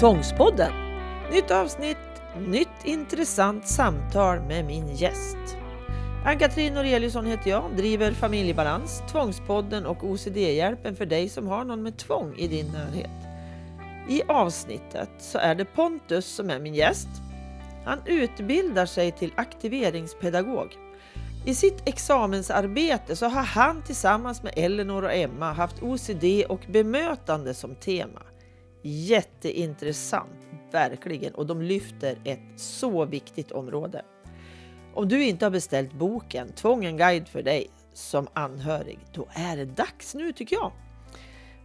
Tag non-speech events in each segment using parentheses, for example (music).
Tvångspodden. Nytt avsnitt, nytt intressant samtal med min gäst. Ann-Katrin Noreliusson heter jag, driver Familjebalans, Tvångspodden och OCD-hjälpen för dig som har någon med tvång i din närhet. I avsnittet så är det Pontus som är min gäst. Han utbildar sig till aktiveringspedagog. I sitt examensarbete så har han tillsammans med Elinor och Emma haft OCD och bemötande som tema. Jätteintressant, verkligen, och de lyfter ett så viktigt område. Om du inte har beställt boken Tvång en guide för dig som anhörig, då är det dags nu tycker jag.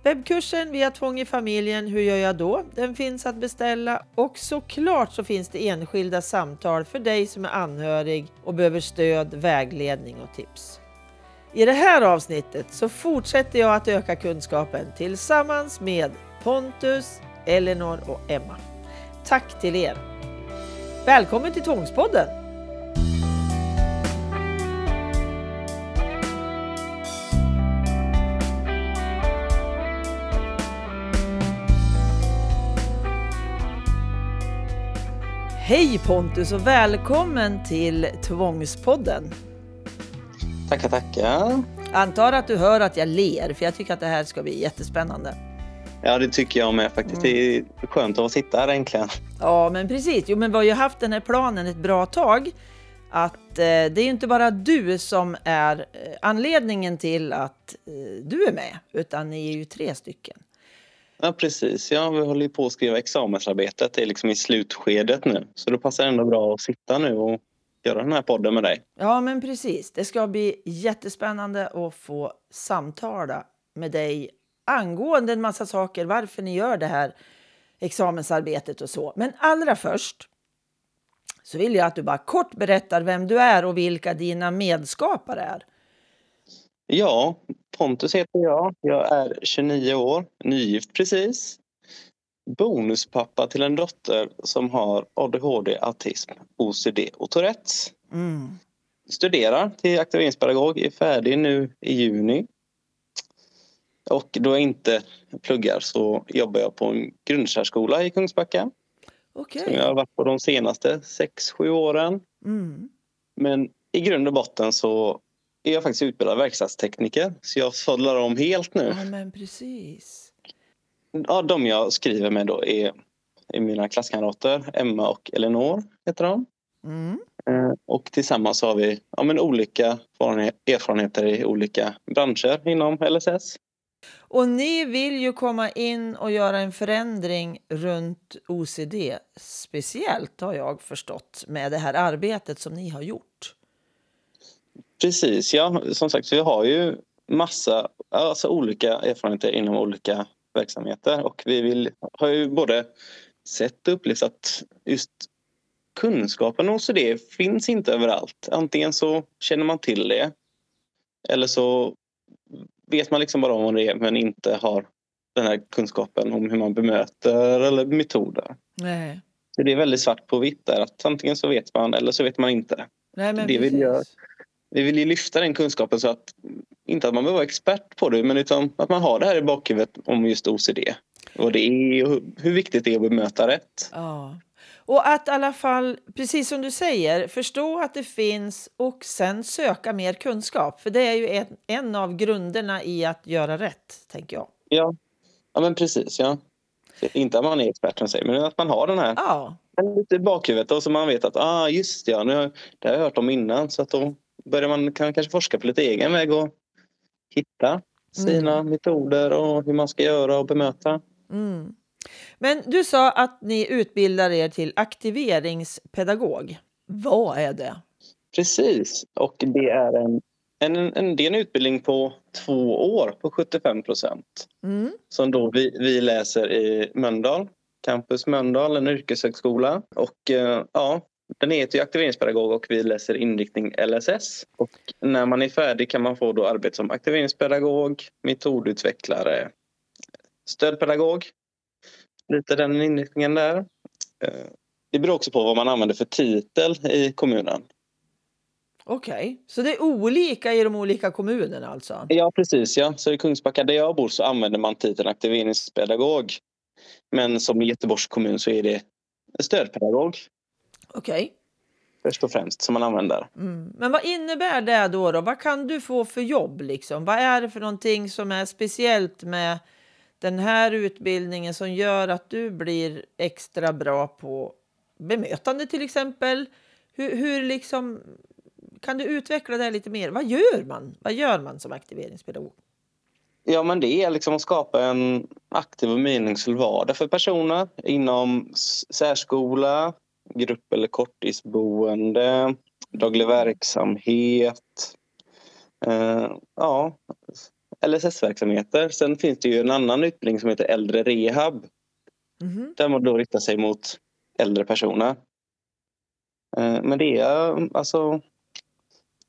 Webbkursen via Tvång i familjen, hur gör jag då? Den finns att beställa och såklart så finns det enskilda samtal för dig som är anhörig och behöver stöd, vägledning och tips. I det här avsnittet så fortsätter jag att öka kunskapen tillsammans med Pontus, Elinor och Emma. Tack till er! Välkommen till Tvångspodden! Hej Pontus och välkommen till Tvångspodden! Tackar, tackar. Antar att du hör att jag ler, för jag tycker att det här ska bli jättespännande. Ja, det tycker jag med faktiskt. Mm. Det är skönt att sitta här äntligen. Ja, men precis. Jo, men vi har ju haft den här planen ett bra tag. Att eh, det är ju inte bara du som är eh, anledningen till att eh, du är med, utan ni är ju tre stycken. Ja, precis. Ja, vi håller ju på att skriva examensarbetet. Det är liksom i slutskedet nu. Så det passar ändå bra att sitta nu och göra den här podden med dig. Ja, men precis. Det ska bli jättespännande att få samtala med dig angående en massa saker, varför ni gör det här examensarbetet och så. Men allra först så vill jag att du bara kort berättar vem du är och vilka dina medskapare är. Ja, Pontus heter jag. Jag är 29 år, nygift precis. Bonuspappa till en dotter som har ADHD, autism, OCD och Tourettes. Mm. Studerar till aktiveringspedagog, är färdig nu i juni. Och då jag inte pluggar så jobbar jag på en grundsärskola i Kungsbacka. Okej. Som jag har varit på de senaste 6-7 åren. Mm. Men i grund och botten så är jag faktiskt utbildad verkstadstekniker. Så jag sadlar om helt nu. Ja, men precis. Ja, de jag skriver med då är, är mina klasskamrater Emma och Elinor heter de. Mm. Eh, Och tillsammans har vi ja, men olika erfarenheter i olika branscher inom LSS. Och ni vill ju komma in och göra en förändring runt OCD, speciellt har jag förstått med det här arbetet som ni har gjort. Precis, ja. Som sagt, vi har ju massa alltså olika erfarenheter inom olika verksamheter och vi vill, har ju både sett och upplevt att just kunskapen om OCD finns inte överallt. Antingen så känner man till det eller så vet man liksom bara om det är men inte har den här kunskapen om hur man bemöter eller metoder. Nej, Så det är väldigt svart på vitt där att antingen så vet man eller så vet man inte. Nej men Det vill jag- Vi vill ju lyfta den kunskapen så att inte att man behöver vara expert på det men utan att man har det här i bakhuvudet om just OCD. Vad det är och hur- hur viktigt det är att bemöta rätt. Ja. Och att i alla fall, precis som du säger, förstå att det finns och sen söka mer kunskap. För det är ju en, en av grunderna i att göra rätt, tänker jag. Ja, ja men precis. Ja. Inte att man är expert som säger men att man har den här Ja, lite i bakhuvudet och så man vet att ah, just det, ja, nu, har- det har jag hört om innan så att då börjar man kan, kanske forska på lite egen väg och hitta sina metoder och hur man ska göra och bemöta. Mm. Men du sa att ni utbildar er till aktiveringspedagog. Vad är det? Precis, och det är en, en, en, det är en utbildning på två år på 75 procent Mm. som då vi, vi läser i Mölndal, Campus Mölndal, en yrkeshögskola. Och eh, ja, den heter ju aktiveringspedagog och vi läser inriktning LSS. Och när man är färdig kan man få då arbete som aktiveringspedagog, metodutvecklare, stödpedagog. Lite den inriktningen där. Eh, Det beror också på vad man använder för titel i kommunen. Okej, så det är olika i de olika kommunerna alltså? Ja, precis. Ja. Så i Kungsbacka där jag bor så använder man titeln aktiveringspedagog. Men som i Göteborgs kommun så är det stödpedagog Okej. först och främst som man använder. Mm. Men vad innebär det då, då? Vad kan du få för jobb? Liksom? Vad är det för någonting som är speciellt med den här utbildningen som gör att du blir extra bra på bemötande till exempel? Hur, hur liksom, kan du utveckla det lite mer? Vad gör man? Vad gör man som aktiveringspedagog? Ja, men det är liksom att skapa en aktiv och meningsfull vardag för personer inom särskola, grupp eller korttidsboende, daglig verksamhet, eh, ja, LSS-verksamheter. Sen finns det ju en annan utbildning som heter äldre rehab Mhm. där man då riktar sig mot äldre personer. Eh, Men det är alltså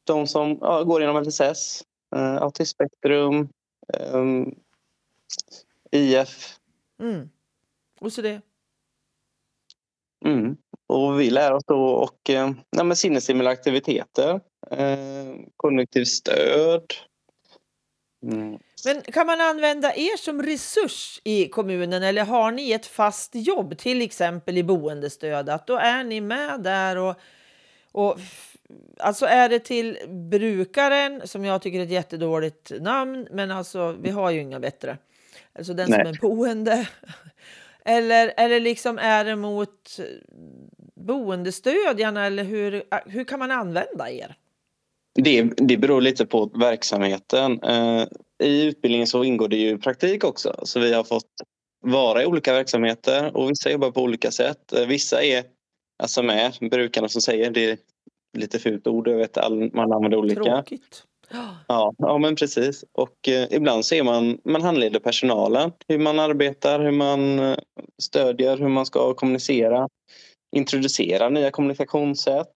de som ja, går inom LSS, eh, autismspektrum, eh, IF. Mm. Och så det. Mm. Och vi lär oss då och eh, ja, sinnesstimulerande aktiviteter, eh, kognitivt stöd. Mm. Men kan man använda er som resurs i kommunen eller har ni ett fast jobb, till exempel i boendestöd? Att då är ni med där och, och alltså är det till brukaren som jag tycker är ett jättedåligt namn, men alltså vi har ju inga bättre. Alltså den som Nej. är boende. (laughs) Eller, eller liksom är det mot boendestödjarna eller hur, hur kan man använda er? Det, det beror lite på verksamheten. Eh, I utbildningen så ingår det ju praktik också. Så vi har fått vara i olika verksamheter och vissa jobbar på olika sätt. Eh, Vissa är alltså med brukarna som säger det är lite fult ord. Jag vet all, man använder olika. Tråkigt. Ja, ja men precis. Och eh, ibland så är man, man handleder personalen. Hur man arbetar, hur man eh, stödjer, hur man ska kommunicera. Introducera nya kommunikationssätt.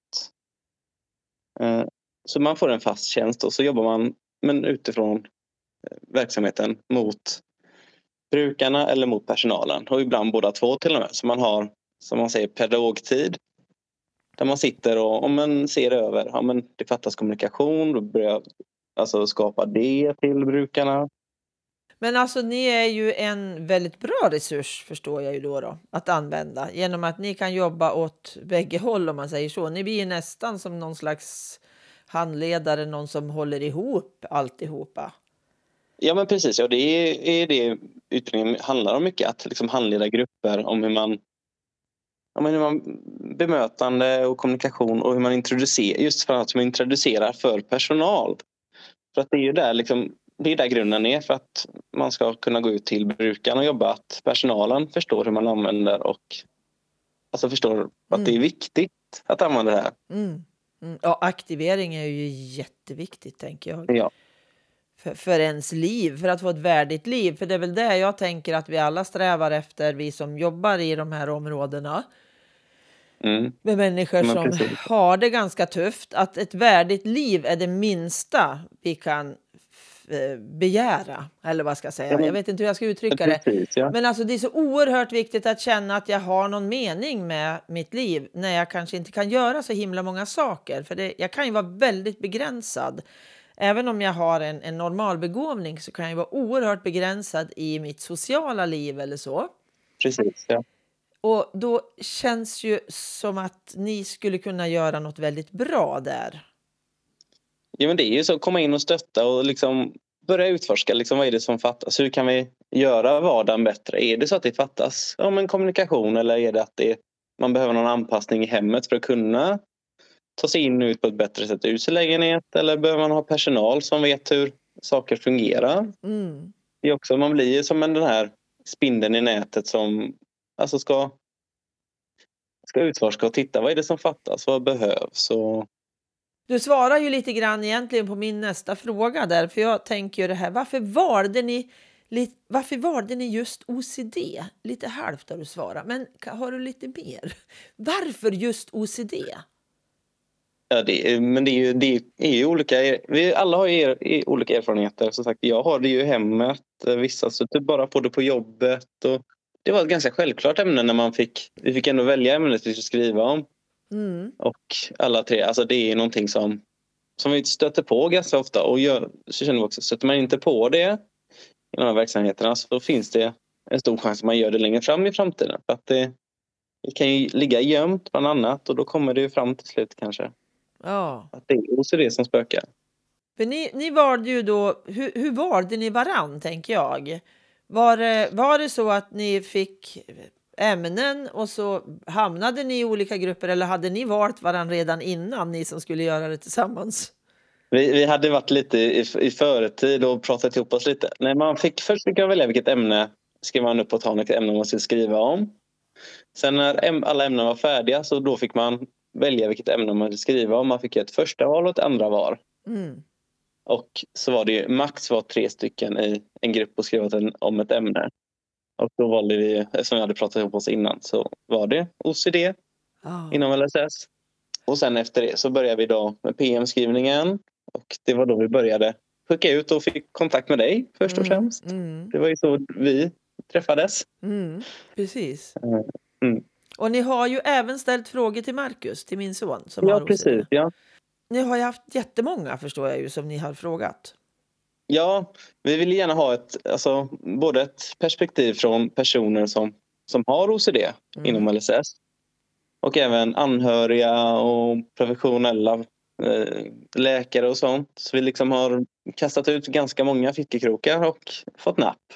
Eh, så man får en fast tjänst och så jobbar man men utifrån eh, verksamheten mot brukarna eller mot personalen. Och ibland båda två till och med. Så man har, som man säger, pedagogtid. Där man sitter och om man ser över, ja men det fattas kommunikation, då börjar jag alltså skapa det till brukarna. Men alltså ni är ju en väldigt bra resurs förstår jag ju då, då att använda genom att ni kan jobba åt bägge håll om man säger så. Ni blir ju nästan som någon slags handledare, någon som håller ihop alltihopa. Ja men precis, ja, det är, det utbildningen handlar om mycket. Att liksom handleda grupper om hur man, ja, men hur man bemötande och kommunikation och hur man introducerar, just för att man introducerar för personal. För att det är ju där, liksom, det är där grunden är för att man ska kunna gå ut till brukarna och jobba. Att personalen förstår hur man använder och alltså förstår att det är viktigt att använda det här. Mm. Mm. Ja, aktivering är ju jätteviktigt tänker jag. Ja. För, för ens liv, för att få ett värdigt liv. För det är väl det jag tänker att vi alla strävar efter, vi som jobbar i de här områdena. Mm. med människor som har det ganska tufft. Att ett värdigt liv är det minsta vi kan begära. Eller vad ska jag säga? Ja, men- Jag vet inte hur jag ska uttrycka det. Precis, ja. Men alltså det är så oerhört viktigt att känna att jag har någon mening med mitt liv när jag kanske inte kan göra så himla många saker. För det, jag kan ju vara väldigt begränsad. Även om jag har en, en normal begåvning så kan jag vara oerhört begränsad i mitt sociala liv eller så. precis ja. Och då känns ju som att ni skulle kunna göra något väldigt bra där. Ja, men det är ju så att komma in och stötta och liksom börja utforska liksom, vad är det som fattas. Hur kan vi göra vardagen bättre? Är det så att det fattas ja, men kommunikation eller är det att det, man behöver någon anpassning i hemmet för att kunna ta sig in och ut på ett bättre sätt ur sin lägenhet? Eller behöver man ha personal som vet hur saker fungerar? Mm. Det är också, man blir ju som en, den här spindeln i nätet som alltså ska, ska utforska och titta vad är det som fattas, vad behövs och du svarar ju lite grann egentligen på min nästa fråga där, för jag tänker ju det här. Varför valde ni, varför valde ni just OCD? Lite halvt har du svarat, men har du lite mer? (laughs) Varför just OCD? Ja, det, är- men det är ju, det är ju olika. Vi alla har ju er, olika erfarenheter. Som sagt, jag har det ju i hemmet. Vissa stöter typ bara på det på jobbet. Och det var ett ganska självklart ämne när man fick... Vi fick ändå välja ämnet vi skulle skriva om. Mm. Och alla tre, alltså det är någonting som, som vi stöter på ganska ofta. Och gör, så känner vi också, stöter man inte på det i de här verksamheterna så finns det en stor chans att man gör det längre fram i framtiden. För att det, det kan ju ligga gömt bland annat och då kommer det ju fram till slut kanske. Ja. Att det är OCD som spökar. För ni, ni valde ju då, hur, hur valde ni varann tänker jag? Var det, var det så att ni fick ämnen och så hamnade ni i olika grupper eller hade ni valt varandra redan innan ni som skulle göra det tillsammans? Vi, vi hade varit lite i, i förtid och pratat ihop oss lite. Nej, man fick, först fick jag välja vilket ämne skrev man upp på tal vilket ämne man skulle skriva om. Sen när alla ämnen var färdiga så då fick man välja vilket ämne man ville skriva om. Man fick ett första val och ett andra val. Mm. Och så var det max var tre stycken i en grupp och skrev om ett ämne. Och då valde vi, eftersom vi hade pratat ihop oss innan, så var det OCD Ah. inom LSS. Och sen efter det så började vi då med PM-skrivningen. Och det var då vi började skicka ut och fick kontakt med dig först och Mm, främst. Mm, Det var ju så vi träffades. mm, precis. Mm. Och ni har ju även ställt frågor till Marcus, till min son. Som har Ja, OCD. precis. Ja. Ni har ju haft jättemånga förstår jag ju som ni har frågat. Ja, vi vill gärna ha ett, alltså, både ett perspektiv från personer som, som har OCD Mm. inom LSS och även anhöriga och professionella eh, läkare och sånt. Så vi liksom har kastat ut ganska många fickekrokar och fått napp.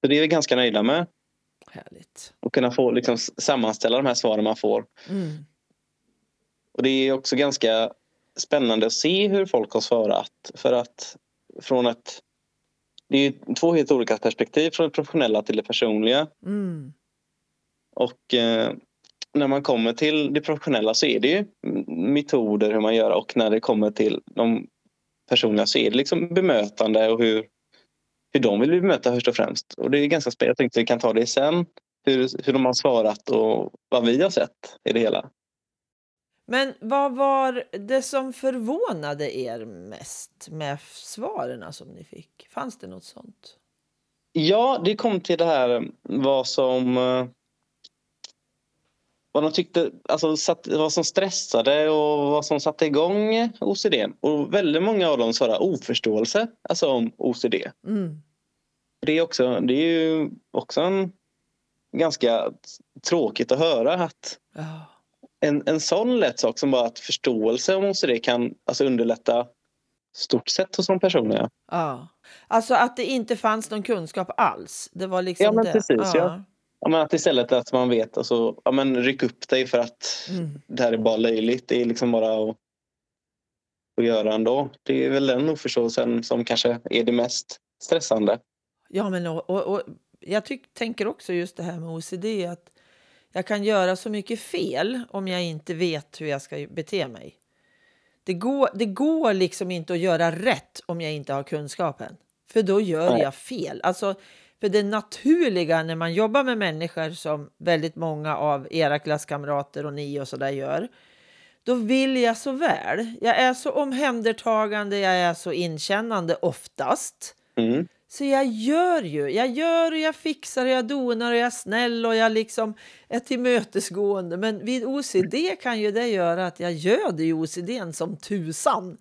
Så det är vi ganska nöjda med. Härligt. Och kunna få liksom sammanställa de här svaren man får. Mm. Och det är också ganska spännande att se hur folk har svarat. För att från ett... Det är två helt olika perspektiv från det professionella till det personliga. Mm. Och eh, när man kommer till det professionella så är det ju metoder hur man gör och när det kommer till de personliga så är det liksom bemötande och hur, hur de vill bli bemötta först och främst. Och det är ganska spännande. Jag tänkte vi kan ta det sen. Hur, hur de har svarat och vad vi har sett i det hela. Men vad var det som förvånade er mest med svaren som ni fick? Fanns det något sånt? Ja, det kom till det här vad som... eh, Vad de tyckte, alltså satt, vad som stressade och vad som satte igång OCD. Och väldigt många av dem svarade oförståelse, alltså om OCD. Mm. Det är, också, det är ju också en ganska tråkigt att höra att Ja. En, en sån lätt sak som bara att förståelse om OCD kan alltså underlätta stort sett hos de personerna. ja. Alltså att det inte fanns någon kunskap alls. Det var liksom Ja, men det. precis, ja. Ja, men att istället att man vet, alltså, ja, men ryck upp dig för att Mm. det här är bara löjligt. Det är liksom bara att, att göra ändå. Det är väl den oförståelsen som kanske är det mest stressande. Ja, men och, och, och jag tyck, tänker också just det här med OCD att jag kan göra så mycket fel om jag inte vet hur jag ska bete mig. Det går, det går liksom inte att göra rätt om jag inte har kunskapen. För då gör jag fel. Alltså, för det naturliga när man jobbar med människor som väldigt många av era klasskamrater och ni och så där gör. Då vill jag så väl. Jag är så omhändertagande, jag är så inkännande oftast. Mm. Så jag gör ju. Jag gör och jag fixar och jag donar och jag är snäll och jag liksom är tillmötesgående. Men vid OCD kan ju det göra att jag göder ju OCDn som tusan.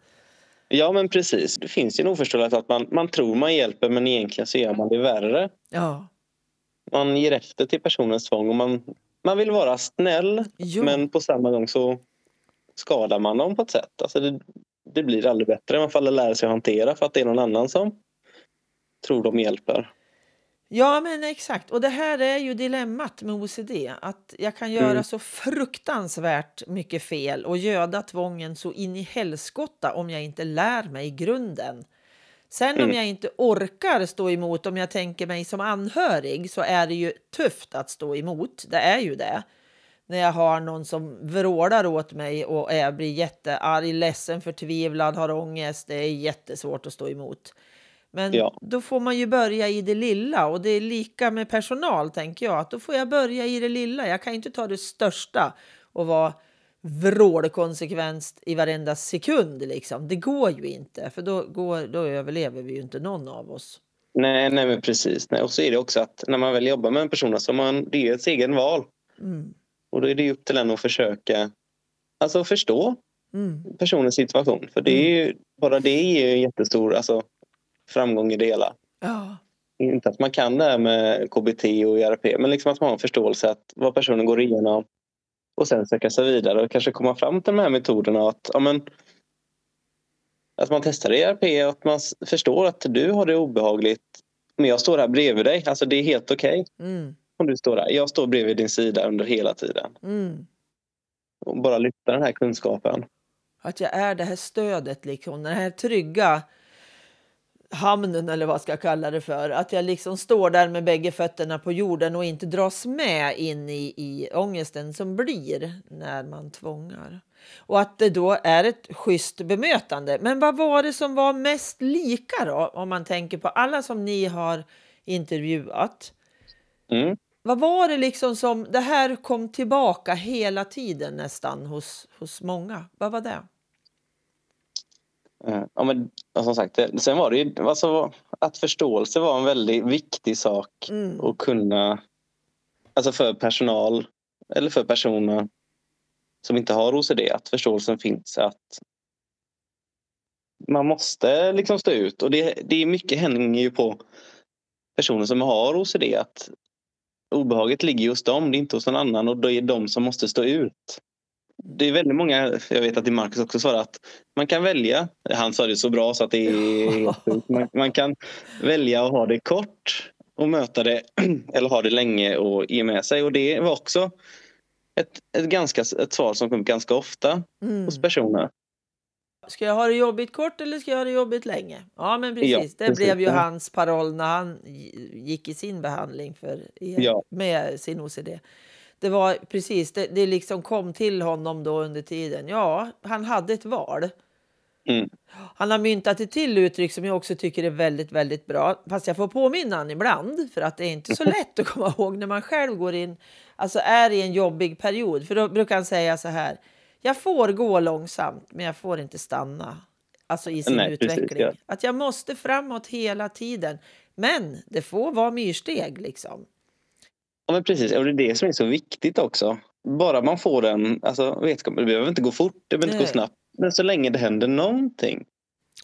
Ja, men precis. Det finns ju en oförståelse att man, man tror man hjälper men egentligen så gör man det värre. Ja. Man ger efter till personens tvång och man, man vill vara snäll Ja. men på samma gång så skadar man dem på ett sätt. Alltså det, det blir aldrig bättre. Man får lära sig att hantera för att det är någon annan som tror de hjälper. Ja, men exakt. Och det här är ju dilemmat med OCD. Att jag kan göra Mm. så fruktansvärt mycket fel och göda tvången så in i helskotta om jag inte lär mig grunden. Sen om Mm. jag inte orkar stå emot, om jag tänker mig som anhörig, så är det ju tufft att stå emot. Det är ju det. När jag har någon som vrålar åt mig och jag blir jättearg, ledsen, förtvivlad, har ångest. Det är jättesvårt att stå emot. Men Ja. då får man ju börja i det lilla och det är lika med personal tänker jag. Att då får jag börja i det lilla. Jag kan inte ta det största och vara vrålkonsekvent i varenda sekund liksom. Det går ju inte för då, går, då överlever vi ju inte någon av oss. Nej, nej men precis. Nej. Och så är det också att när man väl jobbar med en person så man, det är ett egen val. Mm. Och då är det upp till en att försöka alltså förstå Mm. personens situation. För det är ju, bara det är ju en jättestor alltså, framgång i det hela. Ja. inte att man kan det här med KBT och ERP, men liksom att man har en förståelse att vad personen går igenom och sen söka sig vidare och kanske komma fram till de här metoderna. Att, ja, men, att man testar ERP och att man förstår att du har det obehagligt men jag står här bredvid dig. Alltså det är helt okej. Okay. Mm. Om du står där. Jag står bredvid din sida under hela tiden. Mm. Och bara lyfta den här kunskapen. Att jag är det här stödet, liksom, den här trygga hamnen eller vad ska jag kalla det för. Att jag liksom står där med bägge fötterna på jorden och inte dras med in i, i ångesten som blir när man tvångar. Och att det då är ett schysst bemötande. Men vad var det som var mest lika då? Om man tänker på alla som ni har intervjuat. Mm. Vad var det liksom som det här kom tillbaka hela tiden nästan hos, hos många? Vad var det? Eh, ja, men som sagt, sen var det ju alltså, att förståelse var en väldigt viktig sak mm. att kunna, alltså för personal eller för personer som inte har OCD, att förståelsen finns att man måste liksom stå ut och det, det är mycket hänger ju på personer som har OCD att obehaget ligger hos dem, det är inte hos någon annan och det är de som måste stå ut det är väldigt många, jag vet att det Marcus också svarade att man kan välja, han sa det så bra så att det är man, man kan välja att ha det kort och möta det (clears throat) eller ha det länge och ge med sig och det var också ett, ett, ganska, ett svar som kom ganska ofta mm. hos personer. Ska jag ha det jobbigt kort eller ska jag ha det jobbigt länge? Ja, men precis. Ja, det precis. blev ju hans paroll när han gick i sin behandling för, ja. med sin OCD det var precis, det, det liksom kom till honom då under tiden. Ja, han hade ett val. Mm. Han har myntat ett till uttryck som jag också tycker är väldigt, väldigt bra. Fast jag får påminna honom ibland för att det är inte så (laughs) lätt att komma ihåg när man själv går in, alltså är i en jobbig period. För då brukar han säga så här. Jag får gå långsamt, men jag får inte stanna. Alltså i sin Nej, utveckling. Precis, ja. Att jag måste framåt hela tiden. Men det får vara myrsteg liksom. Ja, men precis. Och det är det som är så viktigt också. Bara man får den alltså, vetskapen. Det behöver inte gå fort, det behöver inte gå snabbt. Men så länge det händer någonting.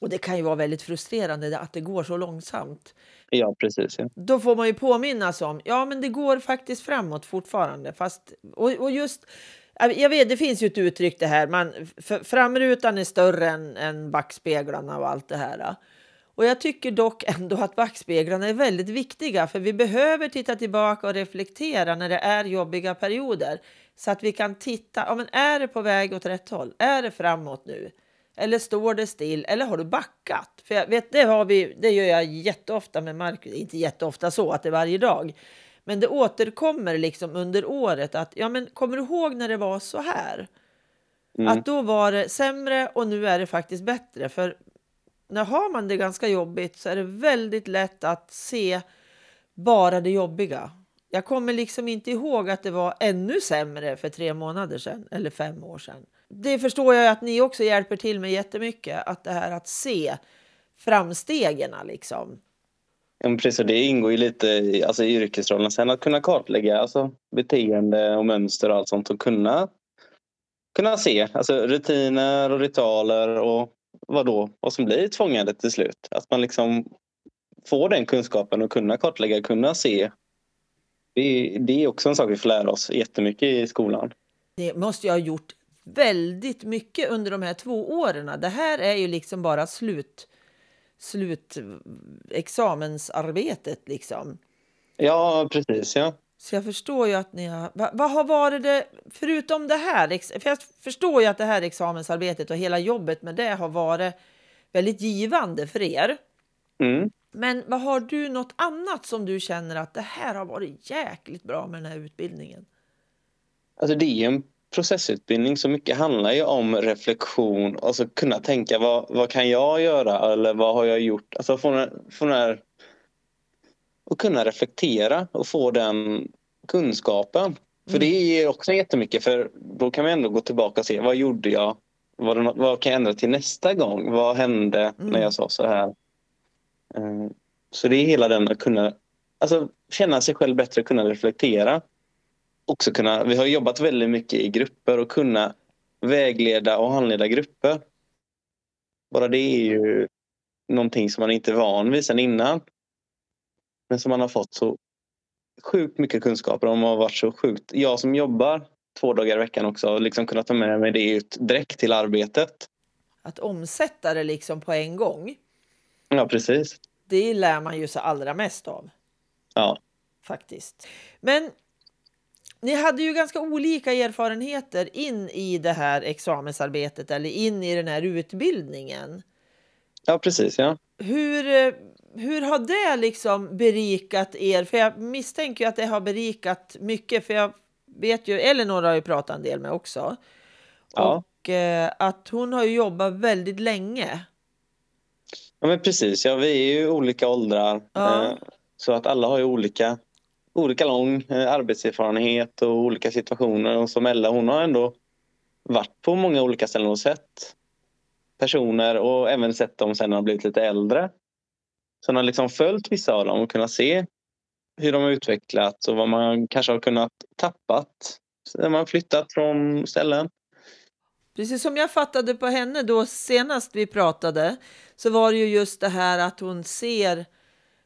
Och det kan ju vara väldigt frustrerande att det går så långsamt. Ja, precis. Ja. Då får man ju påminnas om, ja men det går faktiskt framåt fortfarande. Fast, och, och just, jag vet, det finns ju ett uttryck det här, man, framrutan är större än, än backspeglarna och allt det här. Och jag tycker dock (laughs) ändå att backspeglarna är väldigt viktiga för vi behöver titta tillbaka och reflektera när det är jobbiga perioder så att vi kan titta. Ja, men är det på väg åt rätt håll? Är det framåt nu? Eller står det still? Eller har du backat? För jag vet, det, har vi, det gör jag jätteofta med Marcus. Inte jätteofta så att det är varje dag. Men det återkommer liksom under året att ja, men kommer du ihåg när det var så här? Mm. Att då var det sämre och nu är det faktiskt bättre. För när har man det ganska jobbigt så är det väldigt lätt att se bara det jobbiga. Jag kommer liksom inte ihåg att det var ännu sämre för tre månader sedan eller fem år sedan. Det förstår jag att ni också hjälper till med jättemycket. Att det här att se framstegen liksom. Ja, precis, det ingår ju lite i alltså, yrkesrollen. Sen att kunna kartlägga alltså, beteende och mönster och allt sånt och kunna, kunna se alltså, rutiner och ritualer och vad då, vad som blir tvångandet till slut. Att man liksom får den kunskapen och kunna kartlägga, kunna se. Det, det är också en sak vi får lära oss jättemycket i skolan. Det måste jag ha gjort väldigt mycket under de här två åren. Det här är ju liksom bara slut slutexamensarbetet liksom. Ja, precis. Ja. Så jag förstår ju att ni har... Vad, vad har varit det, förutom det här, för jag förstår ju att det här examensarbetet och hela jobbet med det har varit väldigt givande för er. Mm. Men vad har du något annat som du känner att det här har varit jäkligt bra med den här utbildningen? Alltså det är en processutbildning så mycket handlar ju om reflektion, alltså kunna tänka vad, vad kan jag göra eller vad har jag gjort? Alltså få, få den här och kunna reflektera och få den kunskapen. För det mm. ger också jättemycket för då kan vi ändå gå tillbaka och se vad gjorde jag? Vad, vad kan jag ändra till nästa gång? Vad hände mm. när jag sa så här? Eh, så det är hela den att kunna alltså, känna sig själv bättre, kunna reflektera. Också kunna, vi har jobbat väldigt mycket i grupper och kunna vägleda och handleda grupper. Bara det är ju någonting som man inte är van vid sedan innan. Men som man har fått så sjukt mycket kunskaper om och har varit så sjukt. Jag som jobbar två dagar i veckan också har liksom kunnat ta med mig det ut direkt till arbetet. Att omsätta det liksom på en gång. Ja, precis. Det lär man ju sig allra mest av. Ja. Faktiskt. Men ni hade ju ganska olika erfarenheter in i det här examensarbetet eller in i den här utbildningen. Ja, precis. Ja. Hur, eh, hur har det liksom berikat er? För jag misstänker att det har berikat mycket. För jag vet ju, Elinor har ju pratat en del med också. Ja. Och eh, att hon har jobbat väldigt länge. Ja, men precis. Ja, vi är ju olika åldrar. Ja. Eh, så att alla har ju olika, olika lång eh, arbetserfarenhet och olika situationer. Och som Ella, hon har ändå varit på många olika ställen och sett personer och även sett dem sen när de blivit lite äldre. Hon har liksom följt vissa av dem och kunnat se hur de har utvecklats och vad man kanske har kunnat tappat när man flyttat från ställen. Precis som jag fattade på henne då senast vi pratade så var det ju just det här att hon ser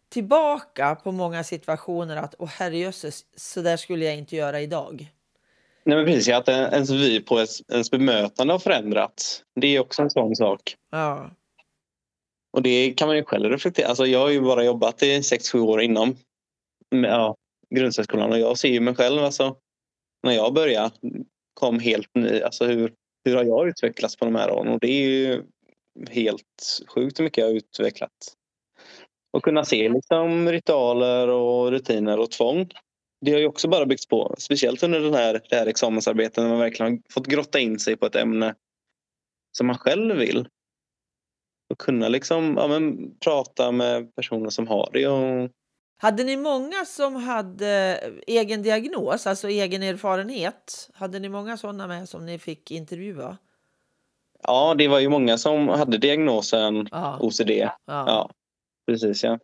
tillbaka på många situationer att åh herrejösses, så där skulle jag inte göra idag. Nej men precis, att ens vy på ens, ens bemötande har förändrats. Det är också en sån sak. Ja, och det kan man ju själv reflektera. Alltså jag har ju bara jobbat i 6-7 år inom ja, grundsärskolan och jag ser ju mig själv alltså, när jag började kom helt ny. Alltså hur, hur har jag utvecklats på de här åren? Och det är ju helt sjukt hur mycket jag har utvecklats. Och kunna se liksom ritualer och rutiner och tvång. Det har ju också bara byggts på, speciellt under den här, det här examensarbetet när man verkligen har fått grotta in sig på ett ämne som man själv vill. Och kunna liksom, ja, men, prata med personer som har det. Och, Hade ni många som hade egen diagnos, alltså egen erfarenhet? Hade ni många sådana med som ni fick intervjua? ja, det var ju många som hade diagnosen Ja, OCD. ja, Ja, precis ja.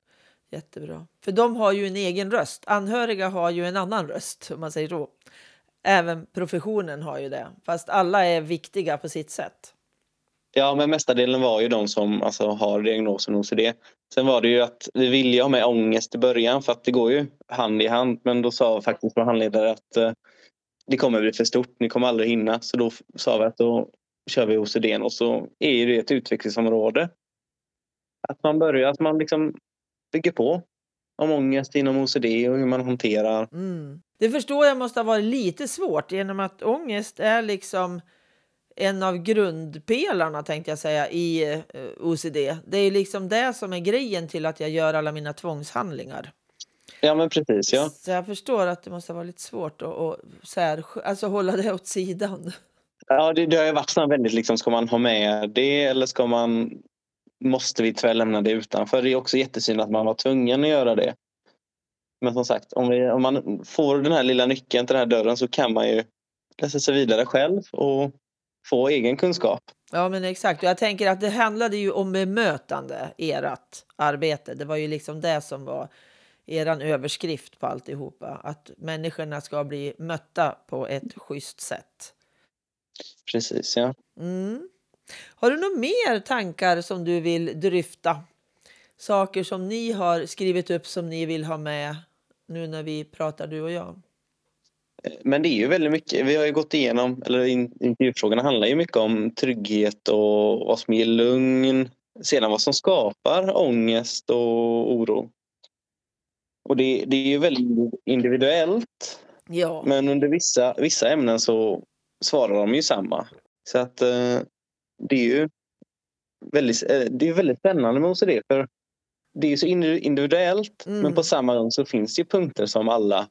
jättebra. För de har ju en egen röst. Anhöriga har ju en annan röst, om man säger så. Även professionen har ju det, fast alla är viktiga på sitt sätt. Ja, men mestadelen var ju de som alltså, har diagnosen OCD. Sen var det ju att vi ville ha med ångest i början för att det går ju hand i hand. Men då sa faktiskt vår handledare att eh, det kommer bli för stort, ni kommer aldrig hinna. Så då sa vi att då kör vi OCD och så är det ett utvecklingsområde. Att man börjar, att man liksom bygger på om ångest inom OCD och hur man hanterar. Mm. Det förstår jag måste ha varit lite svårt genom att ångest är liksom en av grundpelarna tänkte jag säga i eh, OCD. Det är liksom det som är grejen till att jag gör alla mina tvångshandlingar. Ja, men precis. Ja. Så jag förstår att det måste vara lite svårt att, att så här, alltså hålla det åt sidan. Ja, det, det har ju varit sån väldigt liksom, ska man ha med det eller ska man måste vi tyvärr lämna det utanför? Det är också jättesynd att man var tvungen att göra det. Men som sagt, om, vi, om man får den här lilla nyckeln till den här dörren så kan man ju läsa sig vidare själv och få egen kunskap. Ja, men exakt. Jag tänker att det handlade ju om bemötande, ert arbete. Det var ju liksom det som var eran överskrift på alltihopa. Att människorna ska bli mötta på ett schysst sätt. Precis, ja. Mm. Har du några mer tankar som du vill dryfta? Saker som ni har skrivit upp som ni vill ha med nu när vi pratar du och jag? Men det är ju väldigt mycket, vi har ju gått igenom, eller in- intervjufrågorna handlar ju mycket om trygghet och vad som ger lugn. Sedan vad som skapar ångest och oro. Och det, det är ju väldigt individuellt. Ja, Men under vissa, vissa ämnen så svarar de ju samma. Så att eh, det är ju väldigt, eh, det är väldigt spännande med OCD. För det är ju så indi- individuellt Mm. men på samma gång så finns det ju punkter som alla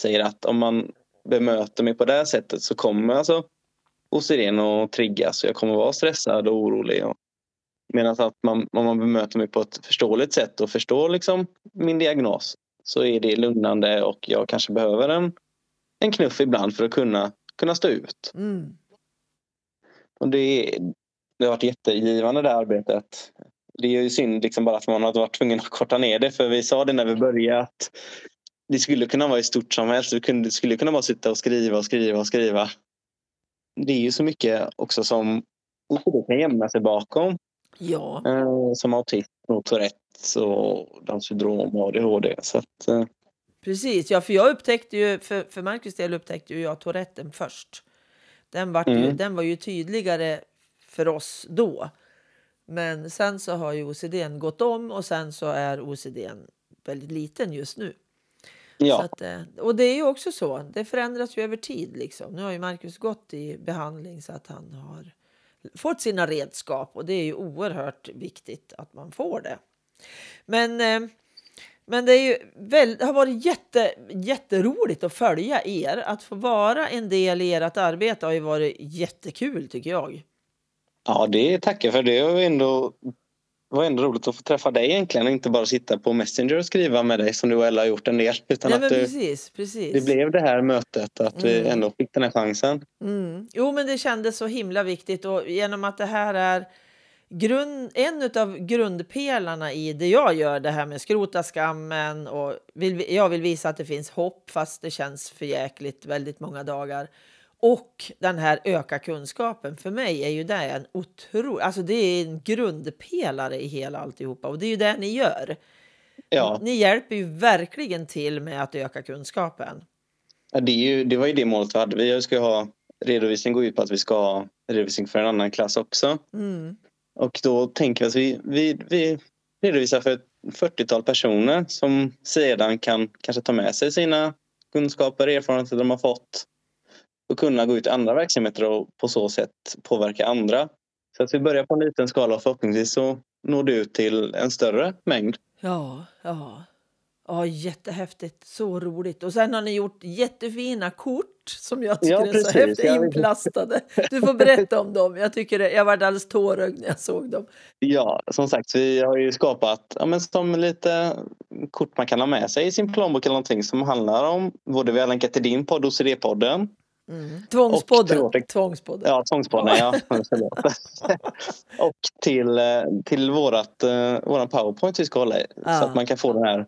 säger att om man bemöter mig på det sättet så kommer alltså OCD att triggas och jag kommer vara stressad och orolig. Och, medan att man, om man bemöter mig på ett förståeligt sätt och förstår liksom min diagnos så är det lugnande och jag kanske behöver en, en knuff ibland för att kunna, kunna stå ut. mm. Och det, det har varit jättegivande det här arbetet. Det är ju synd liksom bara att man har varit tvungen att korta ner det för vi sa det när vi började att det skulle kunna vara i stort som helst. Det skulle kunna bara sitta och skriva och skriva och skriva. Det är ju så mycket också som OCD kan gömma sig bakom. Ja, eh, som autism och Tourettes och Downs syndrom och ADHD. Så att, eh, precis. Ja, för jag upptäckte ju, för, för Marcus del upptäckte ju jag Touretten först. Den, vart ju, Mm. den var ju tydligare för oss då. Men sen så har ju OCDn gått om och sen så är OCDn väldigt liten just nu. Ja, att, eh, och det är ju också så. Det förändras ju över tid. Liksom. Nu har ju Marcus gått i behandling så att han har fått sina redskap och det är ju oerhört viktigt att man får det. Men, eh, men det, är ju väl, har varit jätte, jätteroligt att följa er. Att få vara en del i ert arbete har ju varit jättekul tycker jag. ja, det tackar för. Det var ändå, var ändå roligt att få träffa dig egentligen och inte bara sitta på Messenger och skriva med dig som du och Ella har gjort en del. Utan Nej, att det, precis, precis. det blev det här mötet, att vi Mm. ändå fick den här chansen. Mm. Jo, men det kändes så himla viktigt och genom att det här är grund, en av grundpelarna i det jag gör, det här med skrota skammen och vill, jag vill visa att det finns hopp fast det känns för jäkligt väldigt många dagar. Och den här öka kunskapen, för mig är ju det en otrolig, alltså det är en grundpelare i hela alltihopa och det är ju det ni gör. Ja, Ni hjälper ju verkligen till med att öka kunskapen. Ja, Det, är ju, det var ju det målet vi hade. Vi ska ha redovisning går ut på att vi ska ha redovisning för en annan klass också. Mm. Och då tänker vi att vi, vi, vi redovisar för ett 40-tal personer som sedan kan kanske ta med sig sina kunskaper, erfarenheter de har fått och kunna gå ut i andra verksamheter och på så sätt påverka andra. Så att vi börjar på en liten skala och förhoppningsvis så når det ut till en större mängd. Ja, ja. Ja, jättehäftigt. Så roligt. Och sen har ni gjort jättefina kort som jag tycker Ja, är så häftigt inplastade. Du får berätta om dem. Jag tycker det, jag var alldeles tårögd när jag såg dem. Ja, som sagt, vi har ju skapat ja, men som lite kort man kan ha med sig i sin plånbok eller någonting som handlar om, både vi har länkat till din podd, OCD-podden, Mm. Tvångspodden. Och Tvångspodden. ja, Tvångspodden, ja. (laughs) (laughs) Och till, eh, till vårat, eh, våran powerpoint vi ska hålla i. Ja. Så att man kan få den här,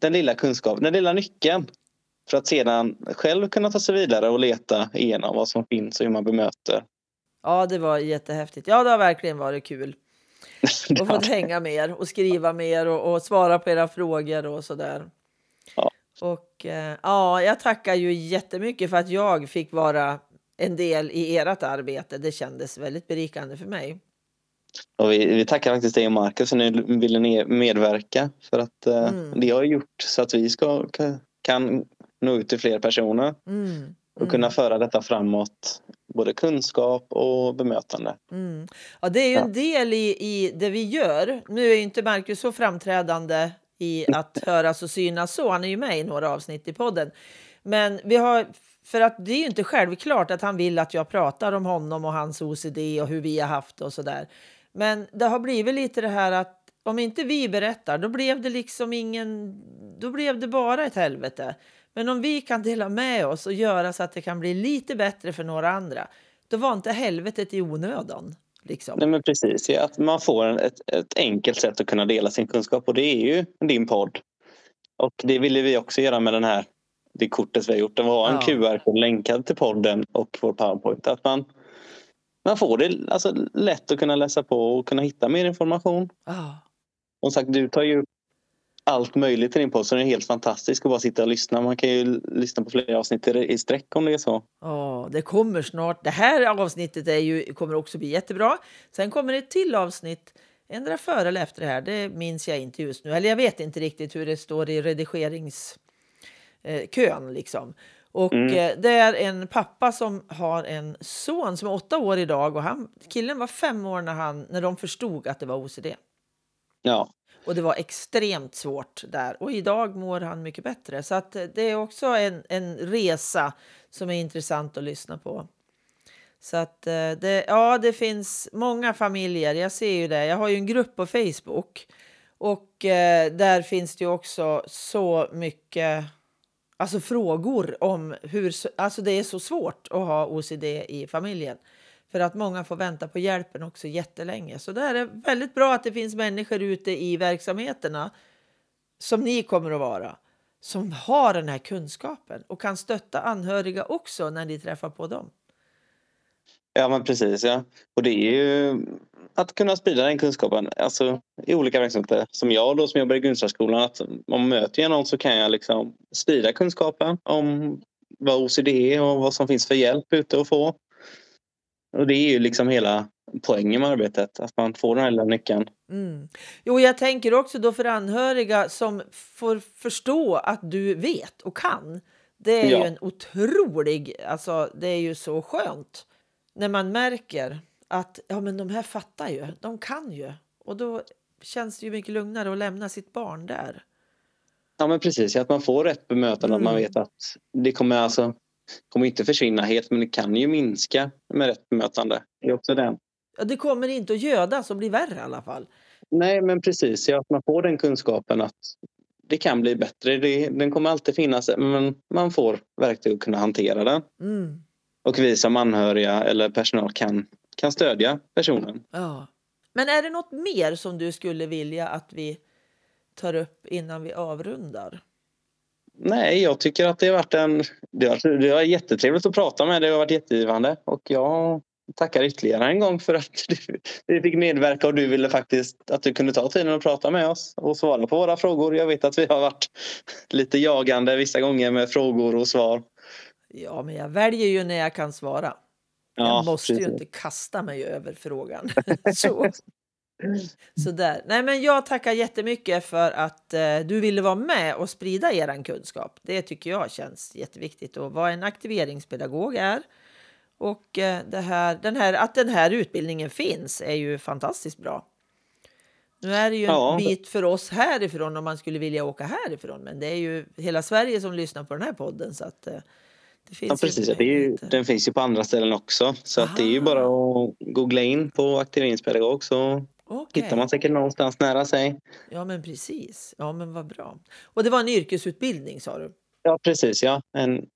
den lilla kunskapen, den lilla nyckeln. För att sedan själv kunna ta sig vidare och leta igenom vad som finns och hur man bemöter. Ja, det var jättehäftigt. Ja, det har verkligen varit kul. (laughs) Och fått hänga med er och skriva mer och, och svara på era frågor och sådär. Ja. Och eh, ja, jag tackar ju jättemycket för att jag fick vara en del i ert arbete. Det kändes väldigt berikande för mig. Och vi, vi tackar faktiskt dig och Marcus för att ni ville medverka. För att eh, Mm. det har gjort så att vi ska, kan, nå ut till fler personer Mm. och kunna föra detta framåt. Både kunskap och bemötande. Mm. Ja, det är ju en del i, i det vi gör. Nu är inte Marcus så framträdande i att höras och synas så. Han är ju med i några avsnitt i podden. Men vi har, för att det är ju inte självklart att han vill att jag pratar om honom och hans OCD och hur vi har haft det och så där. Men det har blivit lite det här att om inte vi berättar, då blev det liksom ingen, då blev det bara ett helvete. Men om vi kan dela med oss och göra så att det kan bli lite bättre för några andra, då var inte helvetet i onödan. Liksom. Nej men precis, ja, att man får en, ett, ett enkelt sätt att kunna dela sin kunskap och det är ju din podd. Och det ville vi också göra med den här, det kortet vi har gjort. Det var en Ja. QR-kod länkad till podden och vår powerpoint. Att man, man får det alltså, lätt att kunna läsa på och kunna hitta mer information. Ja. Som sagt, du tar ju upp allt möjligt i din podd så den är helt fantastisk att bara sitta och lyssna. Man kan ju lyssna på flera avsnitt i sträck om det är så. Ja, det kommer snart. Det här avsnittet är ju, kommer också bli jättebra. Sen kommer ett till avsnitt, ändra före eller efter det här. Det minns jag inte just nu. Eller jag vet inte riktigt hur det står i redigeringskön. Kön, liksom. Och Mm. eh, det är en pappa som har en son som är åtta år idag och han, killen var fem år när, han, när de förstod att det var OCD. Ja, och det var extremt svårt där. Och idag mår han mycket bättre. Så att eh, det är också en, en resa som är intressant att lyssna på. Så att eh, det, ja, det finns många familjer. Jag ser ju det. Jag har ju en grupp på Facebook. Och eh, där finns det ju också så mycket alltså frågor om hur... Alltså det är så svårt att ha OCD i familjen. För att många får vänta på hjälpen också jättelänge. Så det är väldigt bra att det finns människor ute i verksamheterna som ni kommer att vara som har den här kunskapen och kan stötta anhöriga också när ni träffar på dem. Ja, men precis. Ja. Och det är ju att kunna sprida den kunskapen alltså, i olika verksamheter. Som jag då som jobbar i grundsärskolan, att om möter jag någon så kan jag liksom sprida kunskapen om vad OCD är och vad som finns för hjälp ute att få. Och det är ju liksom hela poängen med arbetet, att man får den här lilla nyckeln. Mm. Jo, jag tänker också då för anhöriga som får förstå att du vet och kan. Det är ja. ju en otrolig, alltså det är ju så skönt när man märker att ja, men de här fattar ju, de kan ju. Och då känns det ju mycket lugnare att lämna sitt barn där. Ja men precis, att man får rätt bemötande, mm. att man vet att det kommer alltså kommer inte försvinna helt men det kan ju minska med rätt bemötande. Det är också den. Ja, det kommer inte att gödas och bli värre i alla fall. Nej men precis, ja, att man får den kunskapen att det kan bli bättre. Det, den kommer alltid finnas men man får verktyg att kunna hantera den. Mm. Och vi som anhöriga eller personal kan, kan stödja personen. Ja. Men är det något mer som du skulle vilja att vi tar upp innan vi avrundar? Nej, jag tycker att det har varit en... Det har, det har jättetrevligt att prata med dig. Det har varit jättegivande. Och jag tackar ytterligare en gång för att du, (laughs) du fick medverka och du ville faktiskt att du kunde ta tiden att prata med oss och svara på våra frågor. Jag vet att vi har varit (laughs) lite jagande vissa gånger med frågor och svar. Ja, men jag väljer ju när jag kan svara. Ja, jag måste precis. ju inte kasta mig över frågan. (laughs) Så. Sådär. Nej, men jag tackar jättemycket för att eh, du ville vara med och sprida er kunskap. Det tycker jag känns jätteviktigt och vad en aktiveringspedagog är. Och eh, det här, den här, att den här utbildningen finns är ju fantastiskt bra. Nu är det ju en ja. bit för oss härifrån om man skulle vilja åka härifrån, men det är ju hela Sverige som lyssnar på den här podden så att eh, det finns ja, precis. Det ju, den finns ju på andra ställen också. Så att det är ju bara att googla in på aktiveringspedagog så okay. hittar man säkert någonstans nära sig. Ja, men precis. Ja, men vad bra. Och det var en yrkesutbildning sa du? Ja, precis. Ja, en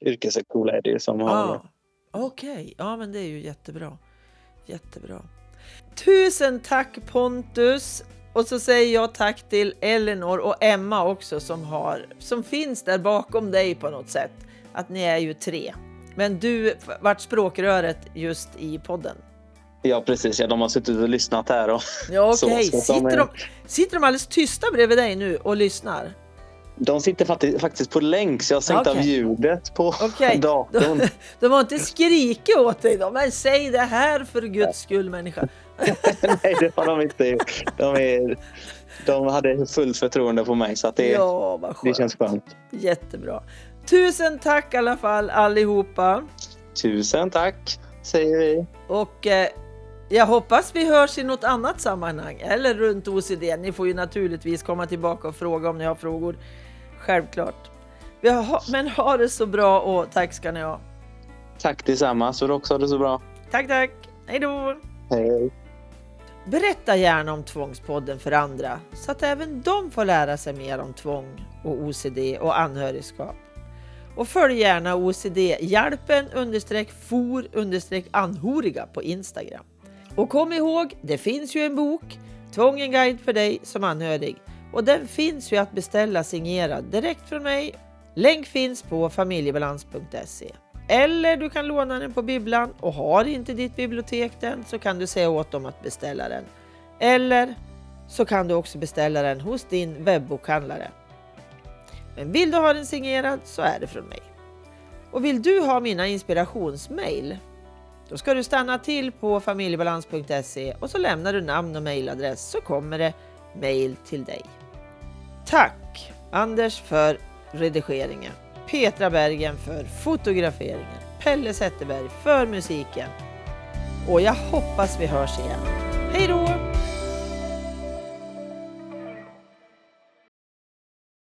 yrkeshögskola är det ju som har... Okej, okay. ja men det är ju jättebra. Jättebra. Tusen tack Pontus! Och så säger jag tack till Elinor och Emma också som, har, som finns där bakom dig på något sätt att ni är ju tre. Men du vart språkröret just i podden. Ja precis, ja, de har suttit och lyssnat här. Och (laughs) ja, okej. Okay. Sitter, de, sitter de alldeles tysta bredvid dig nu och lyssnar? De sitter faktiskt på länk så jag har sänkt okay. av ljudet på (laughs) okay. datorn. De, de har inte skrikit åt dig då? Men säg det här för guds skull människa. (laughs) Nej det har de inte gjort. De, är, de hade fullt förtroende på mig så det, ja, det känns skönt. Jättebra. Tusen tack i alla fall allihopa. Tusen tack säger vi. Och eh, jag hoppas vi hörs i något annat sammanhang eller runt OCD. Ni får ju naturligtvis komma tillbaka och fråga om ni har frågor. Självklart. Men ha det så bra och tack ska ni ha. Tack detsamma, så du också har det så bra. Tack, tack. Hej då. Hej. Berätta gärna om Tvångspodden för andra så att även de får lära sig mer om tvång och OCD och anhörigskap. Och följ gärna OCD-hjälpen understreck for understreck anhöriga på Instagram. Och kom ihåg, det finns ju en bok, Tvång en guide för dig som anhörig. Och den finns ju att beställa signerad direkt från mig. Länk finns på familjebalans.se. Eller du kan låna den på bibblan och har inte ditt bibliotek den så kan du säga åt dem att beställa den. Eller så kan du också beställa den hos din webbokhandlare. Men vill du ha den signerad så är det från mig. Och vill du ha mina inspirationsmail? Då ska du stanna till på familjebalans.se och så lämnar du namn och mailadress så kommer det mail till dig. Tack Anders för redigeringen, Petra Bergen för fotograferingen, Pelle Zetterberg för musiken. Och jag hoppas vi hörs igen. Hej då!